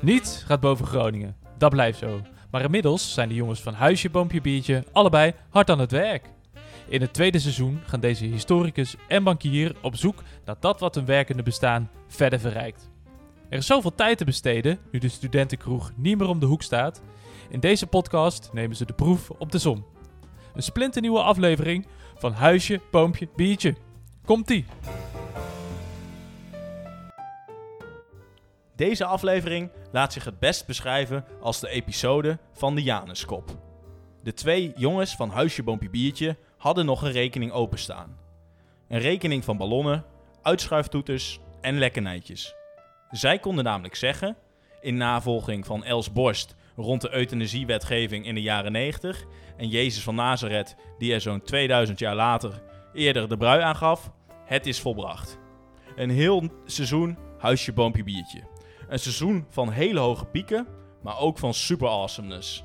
Niets gaat boven Groningen. Dat blijft zo. Maar inmiddels zijn de jongens van Huisje, Boompje, Biertje allebei hard aan het werk. In het tweede seizoen gaan deze historicus en bankier op zoek naar dat wat hun werkende bestaan verder verrijkt. Er is zoveel tijd te besteden nu de studentenkroeg niet meer om de hoek staat. In deze podcast nemen ze de proef op de som. Een splinternieuwe aflevering van Huisje, Boompje, Biertje. Komt-ie! Deze aflevering laat zich het best beschrijven als de episode van de Januskop. De twee jongens van Huisje Boompje Biertje hadden nog een rekening openstaan. Een rekening van ballonnen, uitschuiftoeters en lekkernijtjes. Zij konden namelijk zeggen, in navolging van Els Borst rond de euthanasiewetgeving in de jaren 90 en Jezus van Nazareth die er zo'n 2000 jaar later eerder de brui aangaf, het is volbracht. Een heel seizoen Huisje Boompje Biertje. Een seizoen van hele hoge pieken, maar ook van super awesomeness.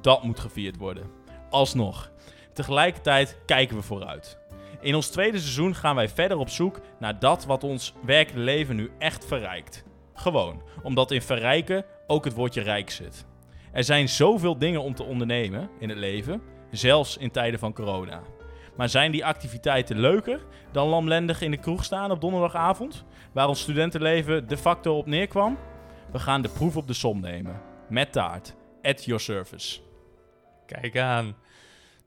Dat moet gevierd worden. Alsnog. Tegelijkertijd kijken we vooruit. In ons tweede seizoen gaan wij verder op zoek naar dat wat ons werkende leven nu echt verrijkt. Gewoon, omdat in verrijken ook het woordje rijk zit. Er zijn zoveel dingen om te ondernemen in het leven, zelfs in tijden van corona. Maar zijn die activiteiten leuker dan lamlendig in de kroeg staan op donderdagavond, waar ons studentenleven de facto op neerkwam? We gaan de proef op de som nemen. Met taart. At your service. Kijk aan.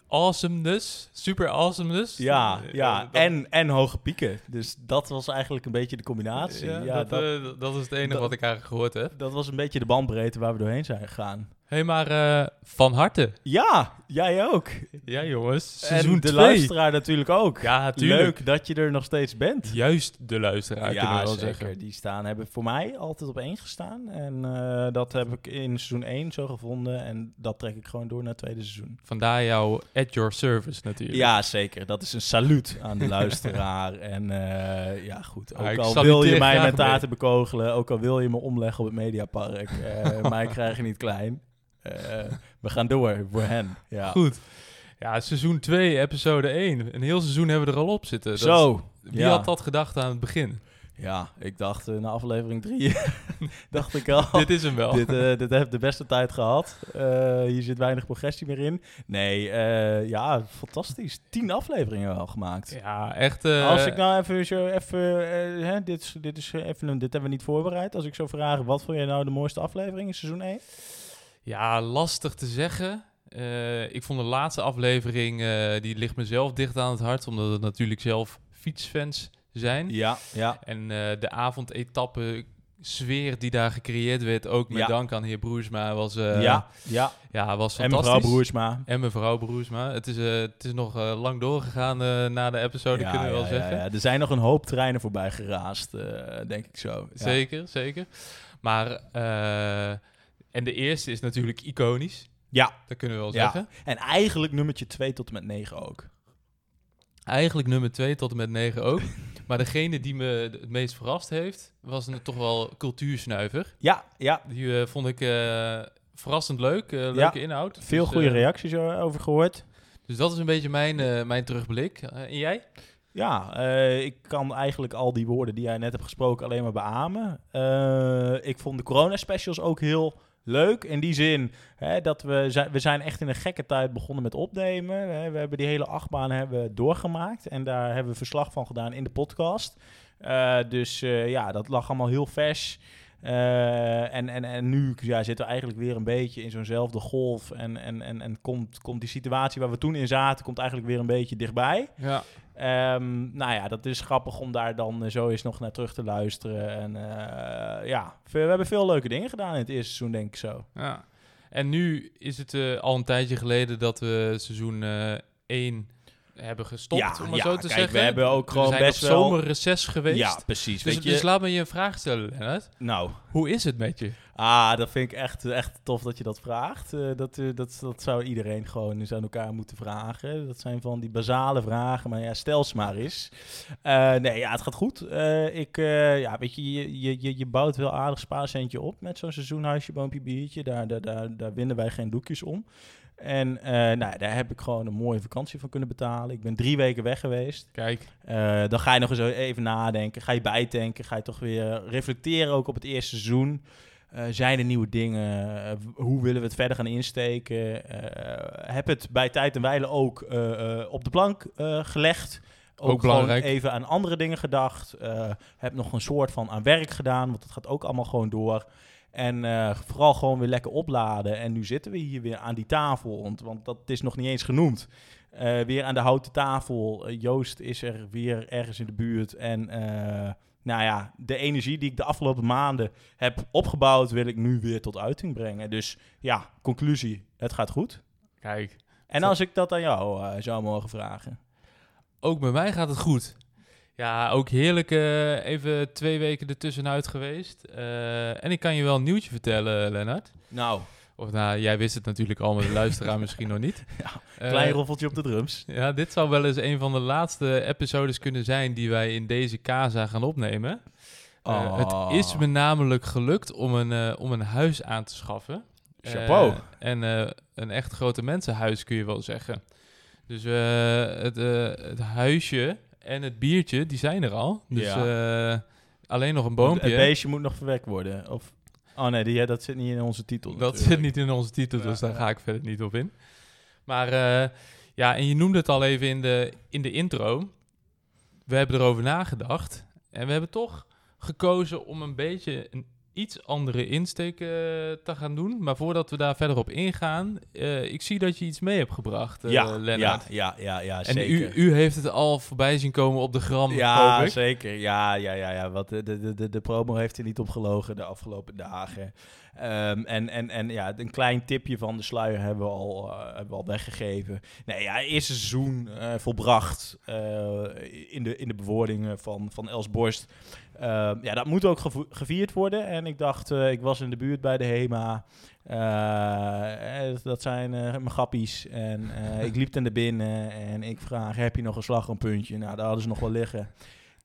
Awesomeness. Super awesomeness. Ja, Eh, ja. dat- En, en hoge pieken. Dus dat was eigenlijk een beetje de combinatie. Ja, Ja, dat, dat, eh, dat is het enige dat- wat ik eigenlijk gehoord heb. dat was een beetje de bandbreedte waar we doorheen zijn gegaan. Hé, hey, maar eh, van harte. Ja, jij ook. Ja, jongens. en Seizoen de 2. luisteraar natuurlijk ook. Ja, tuurlijk. Leuk dat je er nog steeds bent. Juist de luisteraar, kunnen we ja, wel zeker. zeggen. Die staan hebben voor mij altijd op één gestaan. En eh, dat heb ik in seizoen 1 zo gevonden. En dat trek ik gewoon door naar het tweede seizoen. Vandaar jouw at your service natuurlijk. Ja, zeker. Dat is een saluut aan de luisteraar. en eh, ja, goed. Ook ik al wil je mij met mee. taarten bekogelen, ook al wil je me omleggen op het Mediapark, eh mij krijg je niet klein. Eh, we gaan door voor hen. Ja. Goed. Ja, seizoen 2, episode 1. Een heel seizoen hebben we er al op zitten. Dat Zo. wie ja. had dat gedacht aan het begin? Ja, ik dacht na aflevering 3, dacht ik al. Dit is hem wel. dit, eh, dit heeft de beste tijd gehad. Eh, hier zit weinig progressie meer in. Nee, ja, fantastisch. Tien afleveringen al gemaakt. Ja, echt. Als ik nou even zo even, hè, dit, dit, is even dit hebben we niet voorbereid. Als ik zou vragen, wat vond jij nou de mooiste aflevering in seizoen 1? Ja, lastig te zeggen. Eh, ik vond de laatste aflevering, eh, die ligt mezelf dicht aan het hart, omdat het natuurlijk zelf fietsfans zijn. Ja, ja. En eh, de avondetappe sfeer die daar gecreëerd werd, ook met Ja. dank aan heer Broersma, was, ja, ja. ja, was En fantastisch. mevrouw Broersma. En mevrouw Broersma. Het is, het is nog lang doorgegaan na de episode, kunnen we wel ja, zeggen. ja. Er zijn nog een hoop treinen voorbij geraast, eh, denk ik zo. Ja. Zeker, zeker. Maar, en de eerste is natuurlijk iconisch. Ja. Dat kunnen we wel Ja. zeggen. En eigenlijk nummertje 2 tot en met 9 ook. Eigenlijk nummer 2 tot en met 9 ook. maar degene die me het meest verrast heeft, was een, toch wel cultuursnuiver. Ja, ja. Die eh, vond ik eh, verrassend leuk. eh, leuke Ja. inhoud. Veel Dus, goede reacties over gehoord. Dus dat is een beetje mijn, mijn terugblik. En jij? Ja, ik kan eigenlijk al die woorden die jij net hebt gesproken alleen maar beamen. Ik vond de corona-specials ook heel leuk. In die zin hè, dat we zijn, we zijn echt in een gekke tijd begonnen met opnemen. We hebben die hele achtbaan hebben doorgemaakt. En daar hebben we verslag van gedaan in de podcast. Eh, dus eh, ja, dat lag allemaal heel vers. Eh, en, en, en nu ja, zitten we eigenlijk weer een beetje in zo'nzelfde golf. En, en, en, en komt, komt die situatie waar we toen in zaten, komt eigenlijk weer een beetje dichtbij. Ja. Ehm, nou ja, dat is grappig om daar dan eh, zo eens nog naar terug te luisteren. En eh, ja, we, hebben veel leuke dingen gedaan in het eerste seizoen, denk ik zo. ja. En nu is het al een tijdje geleden dat we seizoen 1 hebben gestopt, Ja, om maar ja, zo te kijk, zeggen. we hebben ook We gewoon zijn best wel- zomerreces geweest. Ja, precies. Dus, weet je, dus laat me je een vraag stellen, Lennart. nou, Hoe is het met je? ah, dat vind ik echt, echt tof dat je dat vraagt. Eh, dat, eh, dat, dat zou iedereen gewoon eens aan elkaar moeten vragen. Dat zijn van die basale vragen, maar ja, stel ze maar eens. Eh, nee, ja, het gaat goed. Ik, ja, weet je, je, je, je- je bouwt wel aardig spaarcentje op met zo'n seizoenhuisje, boompje, biertje. Daar, daar, daar, daar winnen wij geen doekjes om. En eh, nou, daar heb ik gewoon een mooie vakantie van kunnen betalen. Ik ben drie weken weg geweest. Kijk, Eh, dan ga je nog eens even nadenken. Ga je bijtanken. Ga je toch weer reflecteren ook op het eerste seizoen. Eh, zijn er nieuwe dingen? Hoe willen we het verder gaan insteken? Heb het bij tijd en wijle ook op de plank gelegd. Ook, gewoon belangrijk. even aan andere dingen gedacht. Heb nog een soort van aan werk gedaan, want het gaat ook allemaal gewoon door. En eh, vooral gewoon weer lekker opladen. En nu zitten we hier weer aan die tafel, want, want dat is nog niet eens genoemd. Eh, weer aan de houten tafel. Eh, Joost is er weer ergens in de buurt. En eh, nou ja, de energie die ik de afgelopen maanden heb opgebouwd, wil ik nu weer tot uiting brengen. Dus ja, conclusie, het gaat goed. Kijk, En als ik dat aan jou zou mogen vragen. ook bij mij gaat het goed. Ja, ook heerlijk eh, even twee weken ertussenuit geweest. Eh, en ik kan je wel een nieuwtje vertellen, Lennart. Nou, Of nou, jij wist het natuurlijk al, maar de luisteraar misschien nog niet. Ja, Eh, klein roffeltje op de drums. Ja, dit zou wel eens een van de laatste episodes kunnen zijn die wij in deze casa gaan opnemen. Eh, Oh. Het is me namelijk gelukt om een, eh, om een huis aan te schaffen. Chapeau. Eh, en eh, een echt grote mensenhuis kun je wel zeggen. Dus eh, het, eh, het huisje en het biertje, die zijn er al. Dus eh, alleen nog een boompje. Het beestje moet nog verwekt worden. Of... Oh nee, die, ja, dat zit niet in onze titel. Dat natuurlijk. zit niet in onze titel, dus daar ga ik verder niet op in. Maar eh, ja, en je noemde het al even in de, in de intro. We hebben erover nagedacht. En we hebben toch gekozen om een beetje een iets andere insteek eh, te gaan doen. Maar voordat we daar verder op ingaan, eh, ik zie dat je iets mee hebt gebracht, eh ja, ja, Lennart. ja, ja, ja, en zeker. u, u heeft het al voorbij zien komen op de gram, Ja, zeker. Ja, ja, ja, ja. Wat de, de, de, de promo heeft er niet op gelogen de afgelopen dagen. Ehm, en, en, en ja, een klein tipje van de sluier hebben we al, hebben we al weggegeven. Nee, ja, eerste seizoen volbracht in, de, in de bewoordingen van, van Els Borst. Ehm, ja, dat moet ook gevierd worden. En ik dacht, eh, ik was in de buurt bij de HEMA. Eh, eh, dat zijn mijn grappies. En ik liep er naar binnen en ik vraag, heb je nog een slagroompuntje? Nou, daar hadden ze nog wel liggen.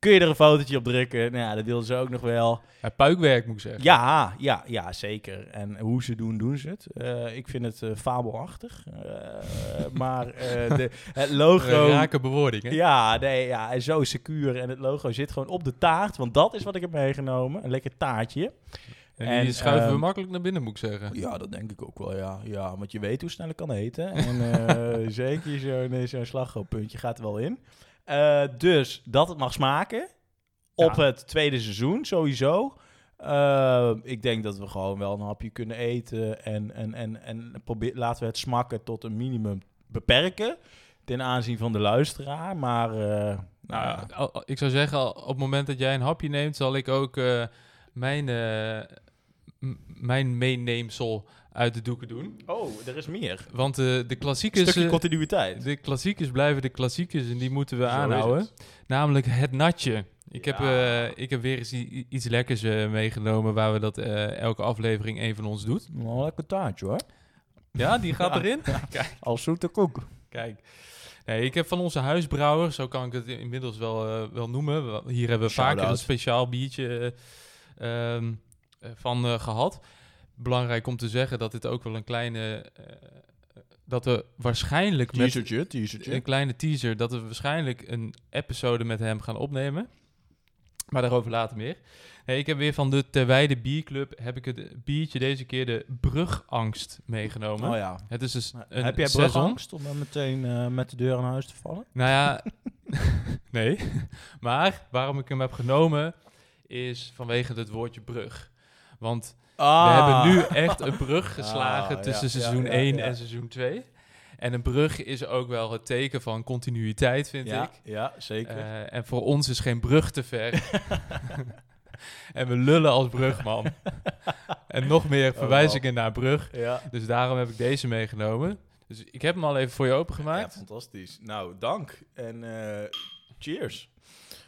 Kun je er een fotootje op drukken? Nou ja, dat wilden ze ook nog wel. Ja, puikwerk moet ik zeggen. Ja, ja, ja, zeker. En hoe ze doen, doen ze het. Eh, ik vind het eh, fabelachtig. Eh, maar de, het logo... Rake bewoordingen. Ja, nee, ja, en zo secuur. En het logo zit gewoon op de taart. Want dat is wat ik heb meegenomen. Een lekker taartje. En, En, die schuiven we ehm, makkelijk naar binnen, moet ik zeggen. Ja, dat denk ik ook wel, ja. Ja, want je weet hoe snel ik kan eten. En zeker zo'n zo'n slagroompuntje gaat er wel in. Eh, dus dat het mag smaken. Op Ja. het tweede seizoen, sowieso. Eh, ik denk dat we gewoon wel een hapje kunnen eten. En, en, en, en probeer, laten we het smakken tot een minimum beperken. Ten aanzien van de luisteraar. Maar, eh, nou, Nou, ja. al- ik zou zeggen, op het moment dat jij een hapje neemt, zal ik ook mijn, mijn meeneemsel uit de doeken doen. Oh, er is meer. Want eh, de klassiekers... stukje eh, continuïteit. de klassiekers blijven de klassiekers en die moeten we Zo aanhouden. het. Namelijk het natje. Ik, heb, eh, ik heb weer eens iets lekkers eh, meegenomen waar we dat eh, elke aflevering een van ons doet. Een lekker taartje hoor. Ja, die gaat Ja. erin. Als zoete koek. Kijk. Nee, ik heb van onze huisbrouwer, zo kan ik het inmiddels wel, wel noemen. Hier hebben we vaker een speciaal biertje eh, ehm, eh, van eh, gehad. Belangrijk om te zeggen dat dit ook wel een kleine... eh, dat we waarschijnlijk met Teasertje, een kleine teaser... dat we waarschijnlijk een episode met hem gaan opnemen. Maar daarover later meer. Ik heb weer van de Terwijde Bierclub... heb ik het biertje deze keer de Brugangst meegenomen. Oh ja. Het is dus een Heb jij brugangst om dan meteen eh, met de deur aan huis te vallen? Nou ja, nee. Maar waarom ik hem heb genomen is vanwege het woordje brug. Want we hebben nu echt een brug geslagen Ah, tussen ja, ja, seizoen ja, 1 ja. en seizoen 2. En een brug is ook wel het teken van continuïteit, vind ja, ik. Ja, zeker. Eh, en voor ons is geen brug te ver. en we lullen als brugman. en nog meer verwijzingen naar brug. ja. Dus daarom heb ik deze meegenomen. Dus ik heb hem al even voor je ja, opengemaakt. fantastisch. Nou, dank. En eh, cheers.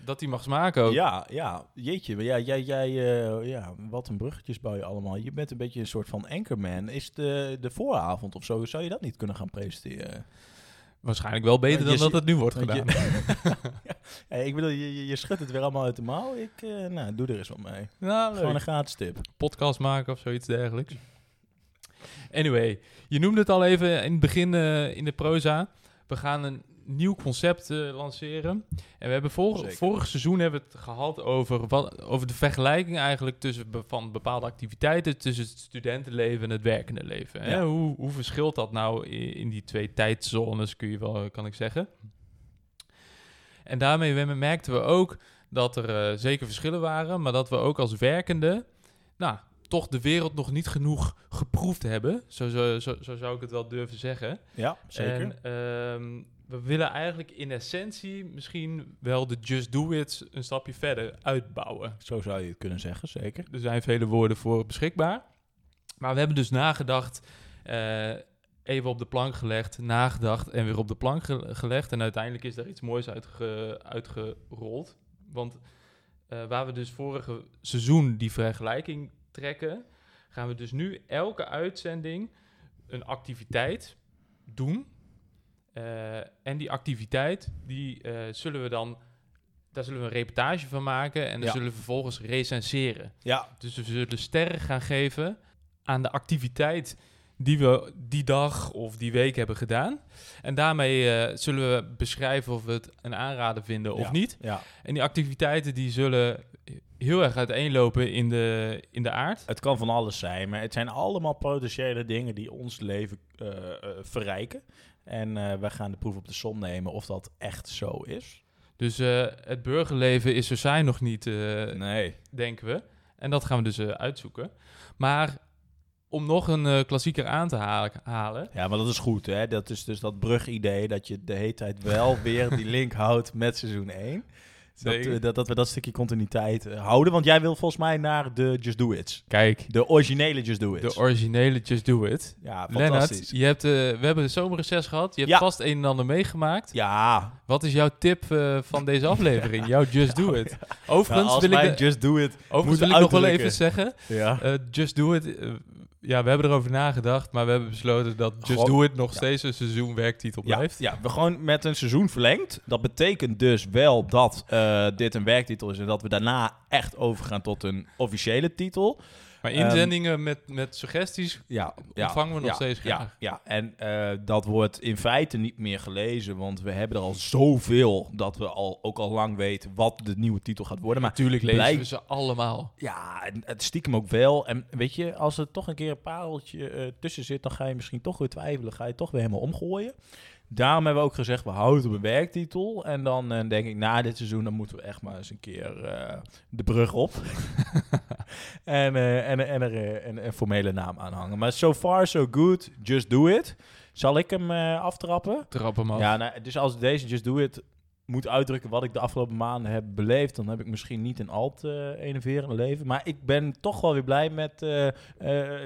Dat die mag smaken ook. Ja, ja, jeetje. Ja, jij, jij eh, ja, wat een bruggetjes bouw je allemaal. Je bent een beetje een soort van anchorman. Is de, de vooravond of zo, zou je dat niet kunnen gaan presenteren? Waarschijnlijk wel beter je dan dat het nu wordt want je- gedaan. Ja, ik bedoel, je, je, schudt het weer allemaal uit de mouw. Ik, eh, nou, doe er eens wat mee. nou, Gewoon een gratis tip. Podcast maken of zoiets dergelijks. Anyway, je noemde het al even in het begin eh, in de proza. We gaan een nieuw concept eh, lanceren. En we hebben vor- vorig seizoen hebben we het gehad over, wat, over de vergelijking eigenlijk tussen be- van bepaalde activiteiten tussen het studentenleven en het werkende leven. Hè? Ja. Hoe, hoe verschilt dat nou in, in die twee tijdzones, kun je wel, kan ik zeggen. En daarmee we- merkten we ook dat er eh, zeker verschillen waren, maar dat we ook als werkende, nou, toch de wereld nog niet genoeg geproefd hebben. Zo, zo, zo, zo zou ik het wel durven zeggen. Ja, zeker. En ehm, we willen eigenlijk in essentie misschien wel de Just Do It een stapje verder uitbouwen. Zo zou je het kunnen zeggen, zeker. Er zijn vele woorden voor beschikbaar. Maar we hebben dus nagedacht, eh, even op de plank gelegd, nagedacht en weer op de plank ge- gelegd. En uiteindelijk is daar iets moois uitge- uitgerold. Want eh, waar we dus vorige seizoen die vergelijking trekken, gaan we dus nu elke uitzending een activiteit doen. Eh, en die activiteit, die eh, zullen we dan, daar zullen we een reportage van maken en dan Ja. zullen we vervolgens recenseren. Ja, Dus we zullen sterren gaan geven aan de activiteit die we die dag of die week hebben gedaan. En daarmee eh, zullen we beschrijven of we het een aanrader vinden of Ja. niet. ja. En die activiteiten die zullen heel erg uiteenlopen in de, in de aard. Het kan van alles zijn, maar het zijn allemaal potentiële dingen die ons leven verrijken. En eh wij gaan de proef op de som nemen of dat echt zo is. Dus eh, het burgerleven is zo saai nog niet, eh, Nee. denken we. En dat gaan we dus uitzoeken. Maar om nog een klassieker aan te ha- halen... Ja, maar dat is goed, hè? Dat is dus dat brugidee dat je de hele tijd wel weer die link houdt met seizoen 1. Dat, dat, dat we dat stukje continuïteit eh, houden. Want jij wil volgens mij naar de Just Do It. Kijk, De originele Just Do It. de originele Just Do It. ja, Lennart, fantastisch. je hebt, eh, we hebben een zomerreces gehad. Je hebt Ja. vast een en ander meegemaakt. Ja, Wat is jouw tip eh, van deze aflevering? Jouw Just Do It. Overigens nou, wil ik, de- Just Do It... overigens wil ik nog wel even zeggen. Ja. Just Do It. Ja, we hebben erover nagedacht, maar we hebben besloten dat Just Gewoon- Do It nog ja. steeds een seizoenwerktitel Ja, blijft. ja, we gewoon met een seizoen verlengd. Dat betekent dus wel dat eh, dit een werktitel is en dat we daarna echt overgaan tot een officiële titel. Maar Ehm, inzendingen met, met suggesties Ja, ontvangen we nog steeds ja, graag. ja. en eh, dat wordt in feite niet meer gelezen, want we hebben er al zoveel dat we al, ook al lang weten wat de nieuwe titel gaat worden. Maar Natuurlijk lezen we ze allemaal. ja, en het stiekem ook wel. En weet je, als er toch een keer een pareltje eh, tussen zit, dan ga je misschien toch weer twijfelen. Ga je toch weer helemaal omgooien. Daarom hebben we ook gezegd, we houden op een werktitel. En dan eh, denk ik, na dit seizoen, dan moeten we echt maar eens een keer eh, de brug op. en, eh, en, en er een, een formele naam aanhangen. Maar so far, so good. Just do it. Zal ik hem aftrappen? Trap hem af. Ja, nou, dus als deze Just Do It moet uitdrukken wat ik de afgelopen maanden heb beleefd, dan heb ik misschien niet een al te uh, leven. Maar ik ben toch wel weer blij met eh, eh,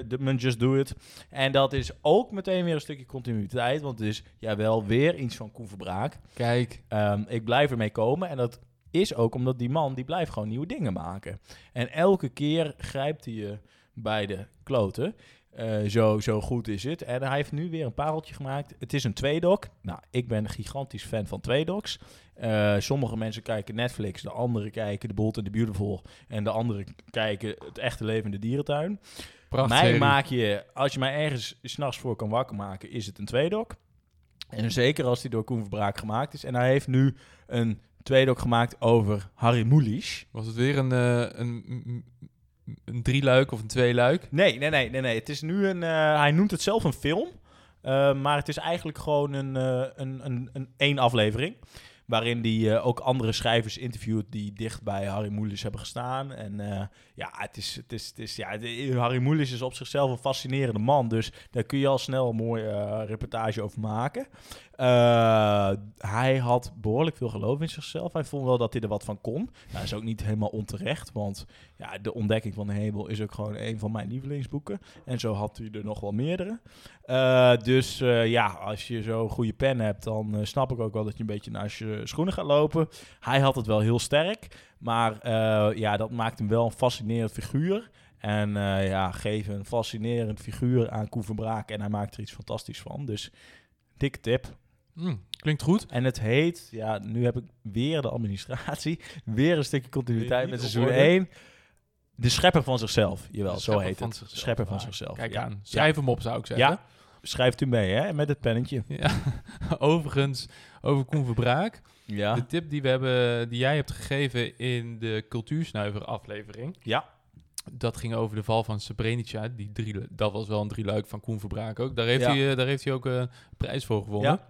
de, mijn Just Do It. En dat is ook meteen weer een stukje continuïteit, want het is ja wel weer iets van Koen Verbraak. Kijk, Ehm, ik blijf ermee komen en dat is ook omdat die man, die blijft gewoon nieuwe dingen maken. En elke keer grijpt hij je bij de kloten. Uh, zo, zo goed is het. En hij heeft nu weer een pareltje gemaakt. Het is een tweedok. Nou, ik ben een gigantisch fan van tweedoks. Uh, sommige mensen kijken Netflix, de anderen kijken The Bold and the Beautiful. En de anderen kijken het echte leven in de dierentuin. Prachtig. Mij maak je, als je mij ergens s'nachts voor kan wakker maken, is het een tweedok. En zeker als die door Koen Verbraak gemaakt is. En hij heeft nu een tweedok gemaakt over Harry Mulisch. Was het weer een, uh, een, een drieluik of een tweeluik? Nee, nee, nee, nee, nee. Het is nu een. Uh, hij noemt het zelf een film. Uh, maar het is eigenlijk gewoon een, uh, een, een, een één aflevering. Waarin hij uh, ook andere schrijvers interviewt die dicht bij Harry Mulisch hebben gestaan. En uh, ja, het is, het is, het is, ja, Harry Mulisch is op zichzelf een fascinerende man. Dus daar kun je al snel een mooie uh, reportage over maken. Hij had behoorlijk veel geloof in zichzelf. Hij vond wel dat hij er wat van kon. Dat is ook niet helemaal onterecht, want ja, de ontdekking van de hemel is ook gewoon een van mijn lievelingsboeken. En zo had hij er nog wel meerdere. Uh, dus uh, ja, als je zo'n goede pen hebt, dan uh, snap ik ook wel dat je een beetje naast je schoenen gaat lopen. Hij had het wel heel sterk, maar ja, dat maakt hem wel een fascinerend figuur. En ja, geef een fascinerend figuur aan Koen van Braak en hij maakt er iets fantastisch van. Dus dikke tip. Mm, klinkt goed. En het heet, ja, nu heb ik weer de administratie, weer een stukje continuïteit met seizoen orde. 1. De schepper van zichzelf, jawel, zo heet het. zichzelf. Schepper van Ah, zichzelf. Kijk ja. aan. Schrijf hem op, zou ik zeggen. Ja. schrijft u mee, hè? Met het pennetje. Ja. Overigens, over Koen Verbraak. Ja. De tip die, we hebben, die jij hebt gegeven in de Cultuursnuiver aflevering. Ja. Dat ging over de val van Srebrenica. Die drie, dat was wel een drieluik van Koen Verbraak ook. Daar heeft, Ja. hij, eh, daar heeft hij ook eh, een prijs voor gewonnen. Ja.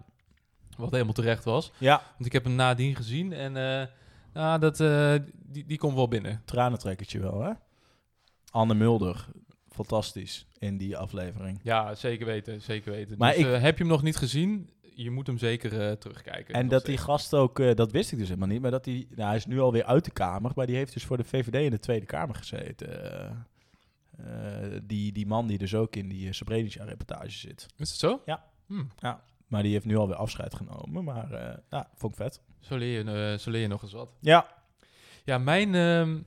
Wat helemaal terecht was. Ja. Want ik heb hem nadien gezien en eh, nou, dat, eh, die, die komt wel binnen. Tranentrekkertje wel, hè? Anne Mulder. Fantastisch in die aflevering. Ja, zeker weten, zeker weten. Maar dus, ik- eh, heb je hem nog niet gezien? Je moet hem zeker eh, terugkijken. En dat die gast ook, dat wist ik dus helemaal niet, maar dat die, nou, hij is nu alweer uit de Kamer, maar die heeft dus voor de VVD in de Tweede Kamer gezeten. Die, die man die dus ook in die Srebrenica-reportage zit. Is het zo? Ja. Hm. Maar die heeft nu alweer afscheid genomen, maar eh ja, vond ik vet. Zo, leer je, eh, zo leer je nog eens wat. Ja. Ja, mijn ehm,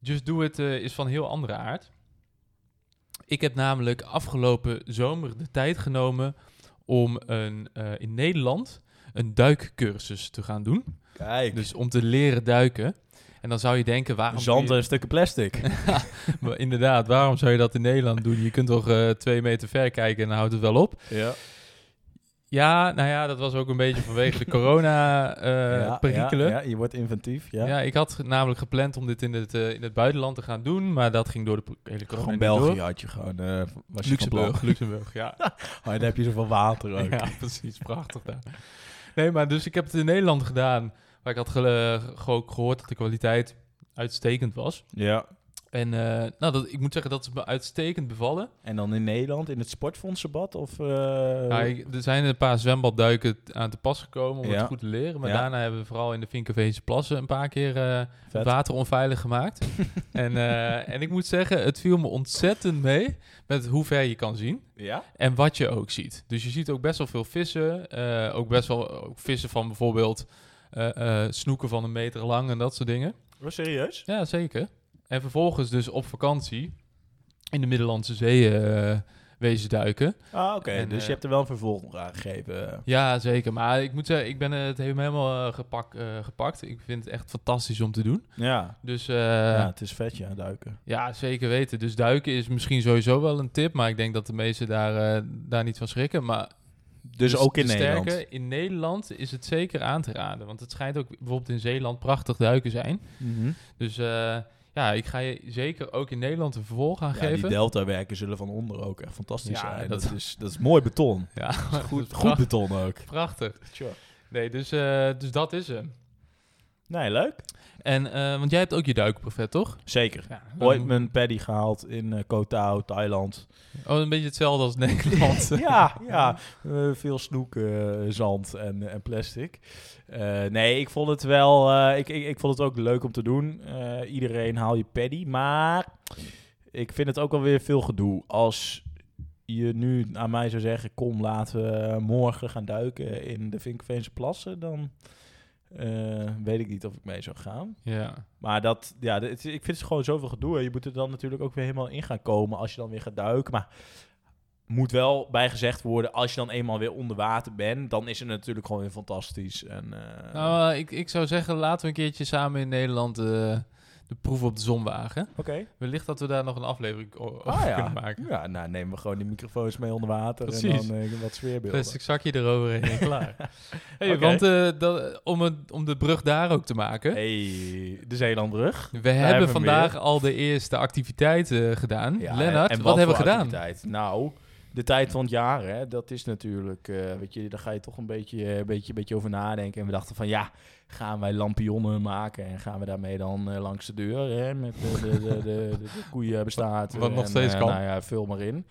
Just Do It eh, is van heel andere aard. Ik heb namelijk afgelopen zomer de tijd genomen om een, in Nederland een duikcursus te gaan doen. Kijk, Dus om te leren duiken. En dan zou je denken, waarom... zand en stukken plastic. inderdaad, waarom zou je dat in Nederland doen? Je kunt toch twee meter ver kijken en dan houdt het wel op. ja. Ja, nou ja, dat was ook een beetje vanwege de corona-perikelen. ja, ja, je wordt inventief, ja. Ja. ik had namelijk gepland om dit in het, eh, in het buitenland te gaan doen, maar dat ging door de hele corona Gewoon België door. had je gewoon, eh was Luxemburg, Luxemburg, ja. Oh, dan heb je zoveel water ook. ja, precies, prachtig daar. Nee, maar dus ik heb het in Nederland gedaan, waar ik had ge- gehoord dat de kwaliteit uitstekend was. Ja. En eh, nou, dat, ik moet zeggen dat ze me uitstekend bevallen. En dan in Nederland, in het sportfondsenbad? Of, eh, Ja, ik- er zijn een paar zwembadduiken aan te pas gekomen om Ja. het goed te leren. Maar Ja. daarna hebben we vooral in de Vinkerveense plassen een paar keer Vet. water onveilig gemaakt. en, en ik moet zeggen, het viel me ontzettend mee met hoe ver je kan zien. Ja? En wat je ook ziet. Dus je ziet ook best wel veel vissen. ook best wel ook vissen van bijvoorbeeld snoeken van een meter lang en dat soort dingen. Oh, serieus? Ja, zeker. En vervolgens dus op vakantie in de Middellandse Zee eh, wezen duiken. Ah, oké. Dus eh, je hebt er wel een vervolg nog aan gegeven. Ja, zeker. Maar ik moet zeggen, ik ben het helemaal eh, gepak, eh, gepakt. Ik vind het echt fantastisch om te doen. Ja. Dus eh, ja, ja. het is vet, ja, duiken. zeker weten. Dus duiken is misschien sowieso wel een tip. Maar ik denk dat de meesten daar, eh, daar niet van schrikken. Maar Dus ook in de Nederland. sterke, in Nederland is het zeker aan te raden. Want het schijnt ook bijvoorbeeld in Zeeland prachtig duiken zijn. Mhm. Dus eh, ja, ik ga je zeker ook in Nederland een vervolg gaan Ja, die geven. deltawerken zullen van onder ook echt fantastisch Ja, zijn. dat- Dat, is, dat is mooi beton. ja, Goed, dat is goed beton ook. prachtig. Sure. Nee, dus, eh, dus dat is hem. Nee, leuk. En, eh, want jij hebt ook je duikprofet, toch? Zeker. Ja. Ooit mijn paddy gehaald in eh Koh Tao, Thailand. Oh, een beetje hetzelfde als Nederland. ja, ja. eh, veel snoek, zand en, en plastic. Nee, ik vond het wel... ik, ik, ik vond het ook leuk om te doen. Iedereen haal je paddy. Maar ik vind het ook alweer veel gedoe. Als je nu aan mij zou zeggen... Kom, laten we morgen gaan duiken in de Vinkveense plassen... Dan eh, weet ik niet of ik mee zou gaan. ja. Maar dat, ja, dit- ik vind het gewoon zoveel gedoe. Je moet er dan natuurlijk ook weer helemaal in gaan komen als je dan weer gaat duiken. Maar moet wel bij gezegd worden, als je dan eenmaal weer onder water bent, dan is het natuurlijk gewoon weer fantastisch. En, eh, Nou, eh, ik, ik zou zeggen, laten we een keertje samen in Nederland de proef op de zon wagen. Oké. Wellicht dat we daar nog een aflevering over Ah ja. kunnen maken. Ja, nou nemen we gewoon die microfoons mee onder water Precies. en dan eh, wat sfeerbeelden. Plastic zakje eroverheen en klaar. Hey. Want eh, dat, om, het, om de brug daar ook te maken. Hey, de Zeelandbrug. We hebben vandaag weer. al de eerste activiteiten gedaan. Ja, Lennart, en wat, hebben we gedaan? activiteit? Nou, de tijd van het jaar, hè, dat is natuurlijk, eh, weet je, daar ga je toch een beetje, eh, beetje, beetje over nadenken. En we dachten van, ja, gaan wij lampionnen maken en gaan we daarmee dan eh, langs de deur, hè, met de, de, de, koeien bestaat. Wat nog steeds kan. Nou ja, vul maar in.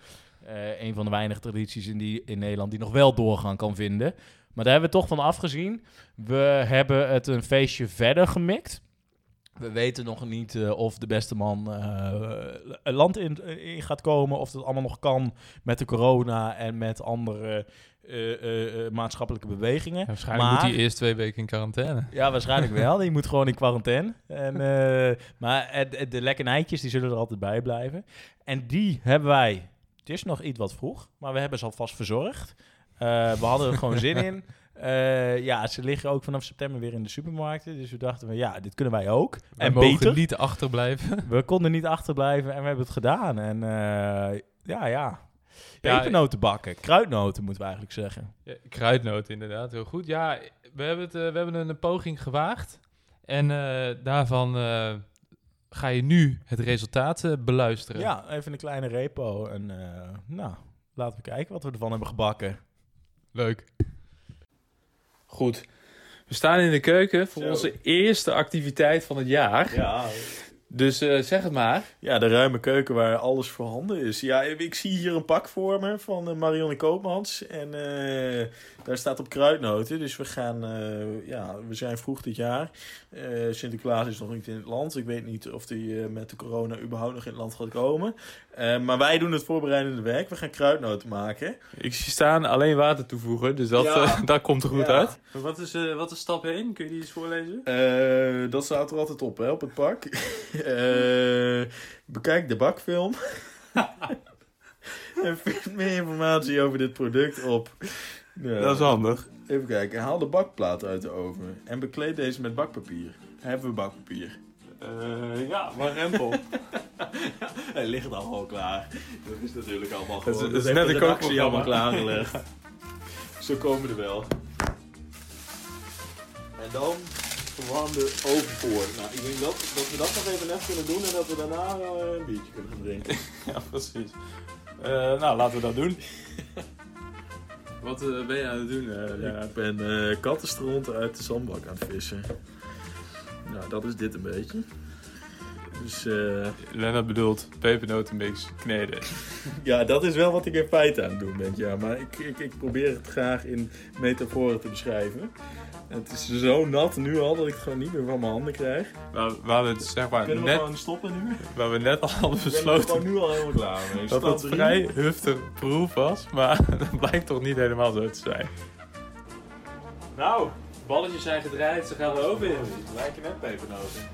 Een van de weinige tradities in, die, in Nederland die nog wel doorgang kan vinden. Maar daar hebben we toch van afgezien. We hebben het een feestje verder gemikt. We weten nog niet eh, of de beste man eh, land in, in gaat komen. Of dat allemaal nog kan met de corona en met andere eh, eh, eh, maatschappelijke bewegingen. Ja, waarschijnlijk Maar- moet hij eerst twee weken in quarantaine. Ja, waarschijnlijk wel. Die moet gewoon in quarantaine. En, eh, maar de lekkernijtjes die zullen er altijd bij blijven. En die hebben wij... Het is nog iets wat vroeg, maar we hebben ze alvast verzorgd. Eh, we hadden er gewoon zin in. Eh, ja, ze liggen ook vanaf september weer in de supermarkten. Dus we dachten van ja, dit kunnen wij ook. Wij en mogen beter. niet achterblijven. We konden niet achterblijven en we hebben het gedaan. En eh, ja, ja. Pepernoten bakken. Kruidnoten moeten we eigenlijk zeggen. Ja, kruidnoot, inderdaad. Heel goed. Ja, we hebben, het, eh, we hebben een poging gewaagd. En daarvan ga je nu het resultaat beluisteren. Ja, even een kleine repo. En nou, laten we kijken wat we ervan hebben gebakken. Leuk. Goed. We staan in de keuken voor Zo. onze eerste activiteit van het jaar. Ja, Dus eh, zeg het maar. Ja, de ruime keuken waar alles voorhanden is. Ja, ik zie hier een pak voor me van eh, Marianne Koopmans. En eh, daar staat op kruidnoten. Dus we gaan, ja, we zijn vroeg dit jaar. Sinterklaas is nog niet in het land. Ik weet niet of die eh, met de corona überhaupt nog in het land gaat komen. Eh, maar wij doen het voorbereidende werk. We gaan kruidnoten maken. Ik zie staan alleen water toevoegen, dus dat, Ja. eh, dat komt er goed Ja. uit. Wat is, eh, wat is stap 1? Kun je die eens voorlezen? Eh, dat staat er altijd op, hè, op het pak. Eh, bekijk de bakfilm. en vind meer informatie over dit product op. Ja. Dat is handig. Even kijken. Haal de bakplaat uit de oven. En bekleed deze met bakpapier. Hebben we bakpapier? Eh, ja, maar rempel. Hij ligt al gewoon klaar. Dat is natuurlijk allemaal gewoon. het is dat net een de redactie kookprogramma. allemaal klaargelegd. Zo komen er wel. En dan verwarm de oven voor. Nou, ik denk dat, dat we dat nog even net kunnen doen en dat we daarna eh, een biertje kunnen gaan drinken. ja, precies. Eh, nou, laten we dat doen. Wat eh, ben je aan het doen? eh, Ja, ik ben eh kattenstront uit de zandbak aan het vissen. Nou, dat is dit een beetje. Dus eh, Lennart bedoelt pepernotenmix kneden. ja, dat is wel wat ik in feite aan het doen ben. Ja, maar ik, ik, ik probeer het graag in metaforen te beschrijven. En het is zo nat nu al dat ik het gewoon niet meer van mijn handen krijg. Maar we hadden het zeg maar Kunnen we net, gewoon stoppen nu? waar we net al hadden Ik ben er besloten gewoon nu al helemaal klaar mee. dat het vrij huftig proef was, maar dat blijkt toch niet helemaal zo te zijn. Nou, balletjes zijn gedraaid, ze gaan er over in. Lijken net pepernoten.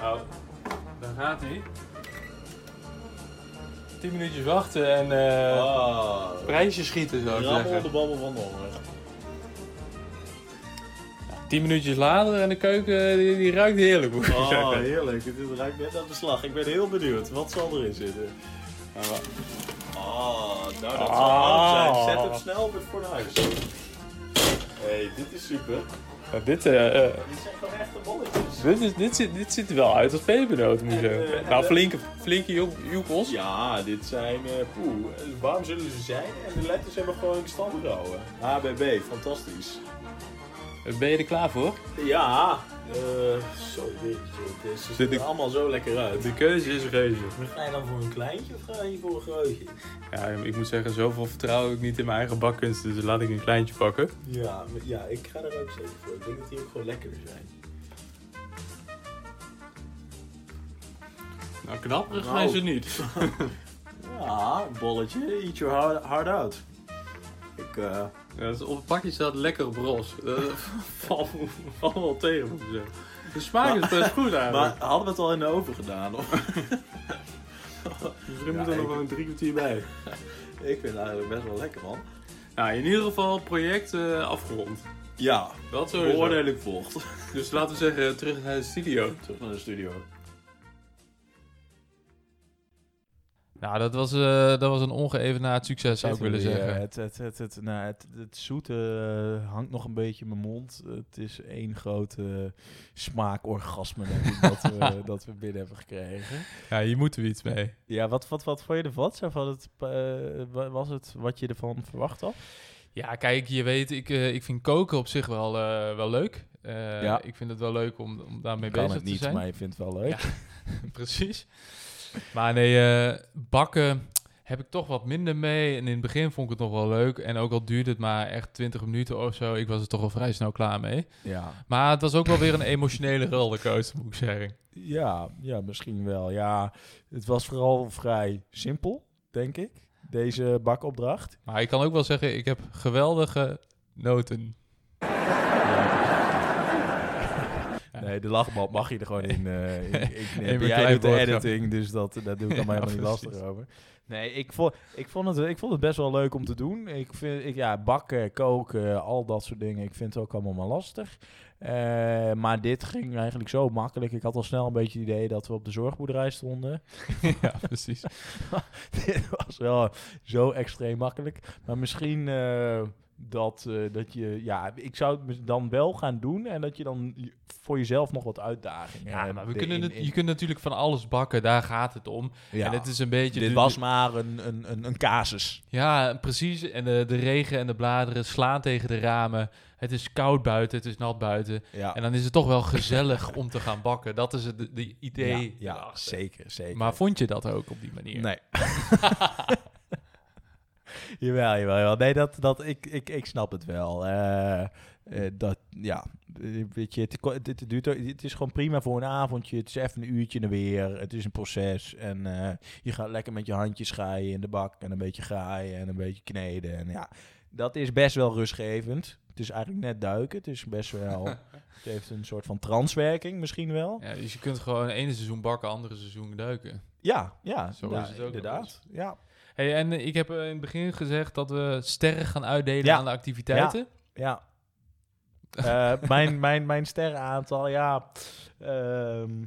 Nou, daar gaat hij. 10 minuutjes wachten en eh Ah, prijsje schieten zou ik rammel zeggen. de babbel van de honger. 10 minuutjes later en de keuken die, die ruikt heerlijk moet ik Oh, zeggen. heerlijk. Het ruikt net aan beslag. Ik ben heel benieuwd. Wat zal erin zitten? Ah, nou dat Ah. zal warm zijn. Zet hem snel op het fornuis. hey, dit is super. dit, eh, eh, Dit zijn gewoon echte bolletjes. Dit, is, dit, ziet, dit ziet er wel uit als pepernoten moet ik En, zeggen. eh, nou, en- flinke, flinke joek- joekels. Ja, dit zijn... eh poeh, warm zullen ze zijn. En de letters hebben gewoon stand gehouden. HBB, fantastisch. Ben je er klaar voor? Ja. eh zo, dit, dit het ziet er allemaal zo lekker uit. De keuze is reuze. Ga je dan voor een kleintje of ga je voor een grootje? Ja, ik moet zeggen, zoveel vertrouw ik niet in mijn eigen bakkunst, dus laat ik een kleintje pakken. Ja, maar- ja, ik ga er ook zeker voor. Ik denk dat die ook gewoon lekkerder zijn. Nou, knapperig Nou. zijn ze niet. Ja, bolletje. Eat your heart, heart out. Ik, eh, Ja, dus op het pakje staat lekker bros. Dat valt valt me wel tegen, moet ik zeggen. De smaak is best goed eigenlijk. maar hadden we het al in de oven gedaan? Of? Misschien Ja, moet er nog wel een drie kwartier bij. ik vind het eigenlijk best wel lekker, man. Nou, in ieder geval project eh, afgerond. Ja, Dat sowieso. beoordeling volgt. Dus laten we zeggen, terug naar de studio. Terug naar de studio. Nou, dat was, eh, dat was een ongeëvenaard succes, zou ik willen zeggen. Het, het, het, het, nou, het, het zoete eh, hangt nog een beetje in mijn mond. Het is één grote smaakorgasme denk ik, dat, we, dat we binnen hebben gekregen. Ja, hier moeten we iets mee. Ja, wat, wat, wat vond je ervan? Van het, eh, wa- was het wat je ervan verwacht had? Ja, kijk, je weet, ik, ik vind koken op zich wel, wel leuk. Ja. Ik vind het wel leuk om, om daarmee kan bezig het te niet, zijn. maar je vindt het wel leuk. Ja. Precies. Maar nee, eh, bakken heb ik toch wat minder mee. En in het begin vond ik het nog wel leuk. En ook al duurde het maar echt 20 minuten of zo, ik was er toch al vrij snel klaar mee. Ja. Maar het was ook wel weer een emotionele rollercoaster, moet ik zeggen. Ja, ja, misschien wel. Ja, het was vooral vrij simpel, denk ik, deze bakopdracht. Maar ik kan ook wel zeggen, ik heb geweldige noten. Nee, de lachband mag je er gewoon in, eh in, in Jij doet de editing, dus dat, dat doe ik allemaal helemaal niet lastig over. Nee, ik vond, ik, vond het, ik vond het best wel leuk om te doen. Ik vind, ik, ja, bakken, koken, al dat soort dingen. Ik vind het ook allemaal maar lastig. Eh, maar dit ging eigenlijk zo makkelijk. Ik had al snel een beetje het idee dat we op de zorgboerderij stonden. ja, precies. dit was wel zo extreem makkelijk. Maar misschien eh, dat, eh, dat je... Ja, ik zou het mis- dan wel gaan doen. En dat je dan voor jezelf nog wat uitdagingen Ja, hebt maar we kunnen in- je kunt natuurlijk van alles bakken, daar gaat het om. ja. En het is een beetje... Dit was maar een, een, een, een casus. Ja, precies. En de, de regen en de bladeren slaan tegen de ramen. Het is koud buiten, het is nat buiten. Ja, En dan is het toch wel gezellig om te gaan bakken. Dat is het de, de idee. ja, ja zeker, zeker. Maar vond je dat ook op die manier? Nee. jawel, jawel, jawel. Nee, dat, dat, ik, ik, ik snap het wel. Eh, eh, dat, ja, eh, weet je, het, duurt, het is gewoon prima voor een avondje. Het is even een uurtje er weer. Het is een proces. En je gaat lekker met je handjes schaaien in de bak. En een beetje graaien en een beetje kneden. En ja, dat is best wel rustgevend. Het is eigenlijk net duiken. Het is best wel... het heeft een soort van transwerking misschien wel. Ja, dus je kunt gewoon ene seizoen bakken, andere seizoen duiken. Ja, ja, Zo is het ook inderdaad. Ja, Hey, en eh, ik heb eh, in het begin gezegd dat we sterren gaan uitdelen Ja. aan de activiteiten. Ja. Eh, mijn, mijn, mijn sterrenaantal, ja. ehm,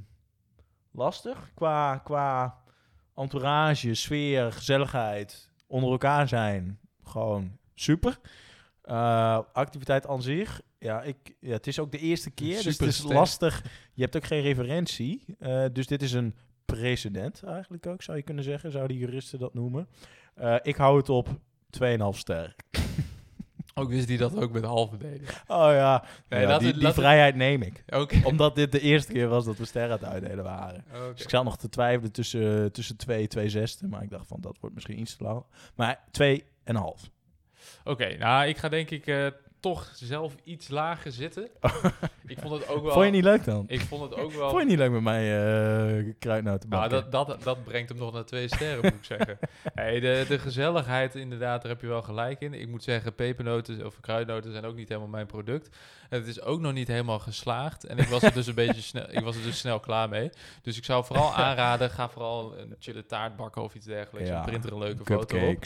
lastig. Qua, qua entourage, sfeer, gezelligheid, onder elkaar zijn. Gewoon super. Activiteit aan zich. Ja, ik, ja, het is ook de eerste keer, dus het is lastig. Je hebt ook geen referentie. dus dit is een precedent eigenlijk ook, zou je kunnen zeggen. Zouden juristen dat noemen. Eh, ik hou het op 2,5 ster. Ook wist hij dat ook met halve deden. Oh ja, Nee, Ja, laten die, laten vrijheid neem ik. Oké. Omdat dit de eerste keer was dat we sterren aan het uitdelen waren. Dus ik zat nog te twijfelen tussen, tussen twee, twee zesden. Maar ik dacht van, dat wordt misschien iets te lang. Maar twee en een half. Oké, nou, ik ga denk ik eh, toch zelf iets lager zitten. ik vond het ook wel... Vond je niet leuk dan? Ik vond het ook wel... Vond je niet leuk met mij uh, kruidnoten Nou, bakken? dat, dat, dat brengt hem nog naar twee sterren, moet ik zeggen. Hey, de, de gezelligheid, inderdaad, daar heb je wel gelijk in. Ik moet zeggen, pepernoten of kruidnoten zijn ook niet helemaal mijn product. En het is ook nog niet helemaal geslaagd. En ik was er dus een beetje snel, ik was er dus snel klaar mee. Dus ik zou vooral aanraden, ga vooral een chille taart bakken of iets dergelijks. Ja, En print er een leuke foto op.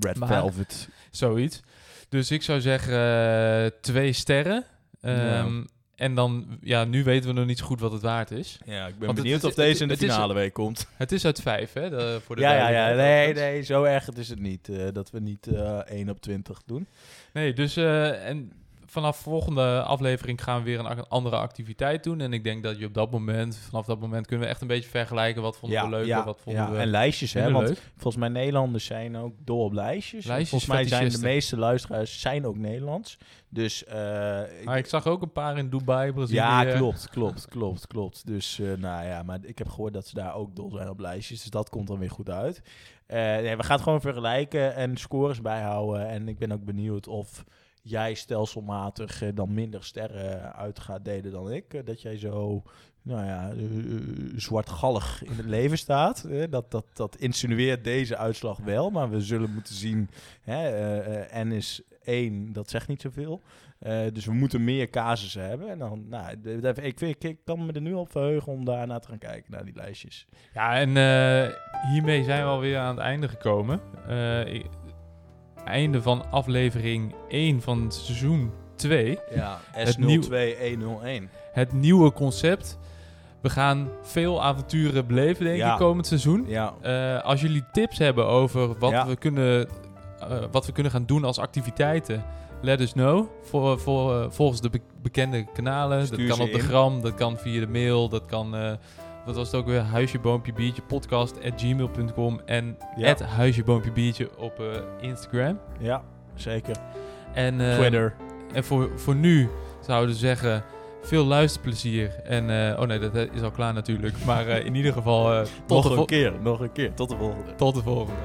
Red Maar- velvet. Zoiets. Dus ik zou zeggen eh, twee sterren. Ehm, En dan, ja, nu weten we nog niet zo goed wat het waard is. Ja, ik ben Want het benieuwd of deze het- in de het is- finale week komt. Het is uit vijf, hè? de- voor de Ja, ja, ja. Nee, nee, zo erg is het niet. eh, dat we niet eh 1 op 20 doen. Nee, dus en vanaf volgende aflevering gaan we weer een andere activiteit doen. En ik denk dat je op dat moment, vanaf dat moment kunnen we echt een beetje vergelijken. Wat vonden we leuk ja, en wat vonden ja. we En lijstjes, hè. Want leuk. Volgens mij Nederlanders zijn ook dol op lijstjes. Lijstjes, volgens mij zijn de meeste luisteraars zijn ook Nederlands. Dus eh, ik- zag ook een paar in Dubai, Brazilië. ja, klopt, klopt, klopt, klopt. Dus eh, nou ja, maar ik heb gehoord dat ze daar ook dol zijn op lijstjes. Dus dat komt dan weer goed uit. Eh, nee, we gaan het gewoon vergelijken en scores bijhouden. En ik ben ook benieuwd of jij stelselmatig eh, dan minder sterren uit gaat delen dan ik. Eh, dat jij zo, nou ja, eh, zwartgallig in het leven staat. Dat, dat, dat insinueert deze uitslag wel. Maar we zullen moeten zien, hè, N is 1, dat zegt niet zoveel. Dus we moeten meer casussen hebben. En dan, nou, ik, ik, ik kan me er nu op verheugen om daarna te gaan kijken, naar die lijstjes. Ja, en hiermee zijn we alweer aan het einde gekomen. Ik- einde van aflevering 1 van seizoen 2. Ja, Het nieuw- S02101. Het nieuwe concept. We gaan veel avonturen beleven, denk Ja. ik, komend seizoen. Ja, Eh, als jullie tips hebben over wat, Ja. we kunnen, eh, wat we kunnen gaan doen als activiteiten, let us know. Voor, voor, eh, volgens de be- bekende kanalen. Stuur dat kan op de gram, dat kan via de mail, dat kan... wat was het ook weer? Huisje, boompje, biertje, podcast at gmail.com en Ja. at huisje, boompje, biertje op eh, Instagram. ja, zeker. En, eh, Twitter. En voor, voor nu zouden we zeggen, veel luisterplezier. En, eh, oh nee, dat is al klaar natuurlijk. Maar in ieder geval, tot, Nog een keer, nog een keer. Tot de volgende. tot de volgende.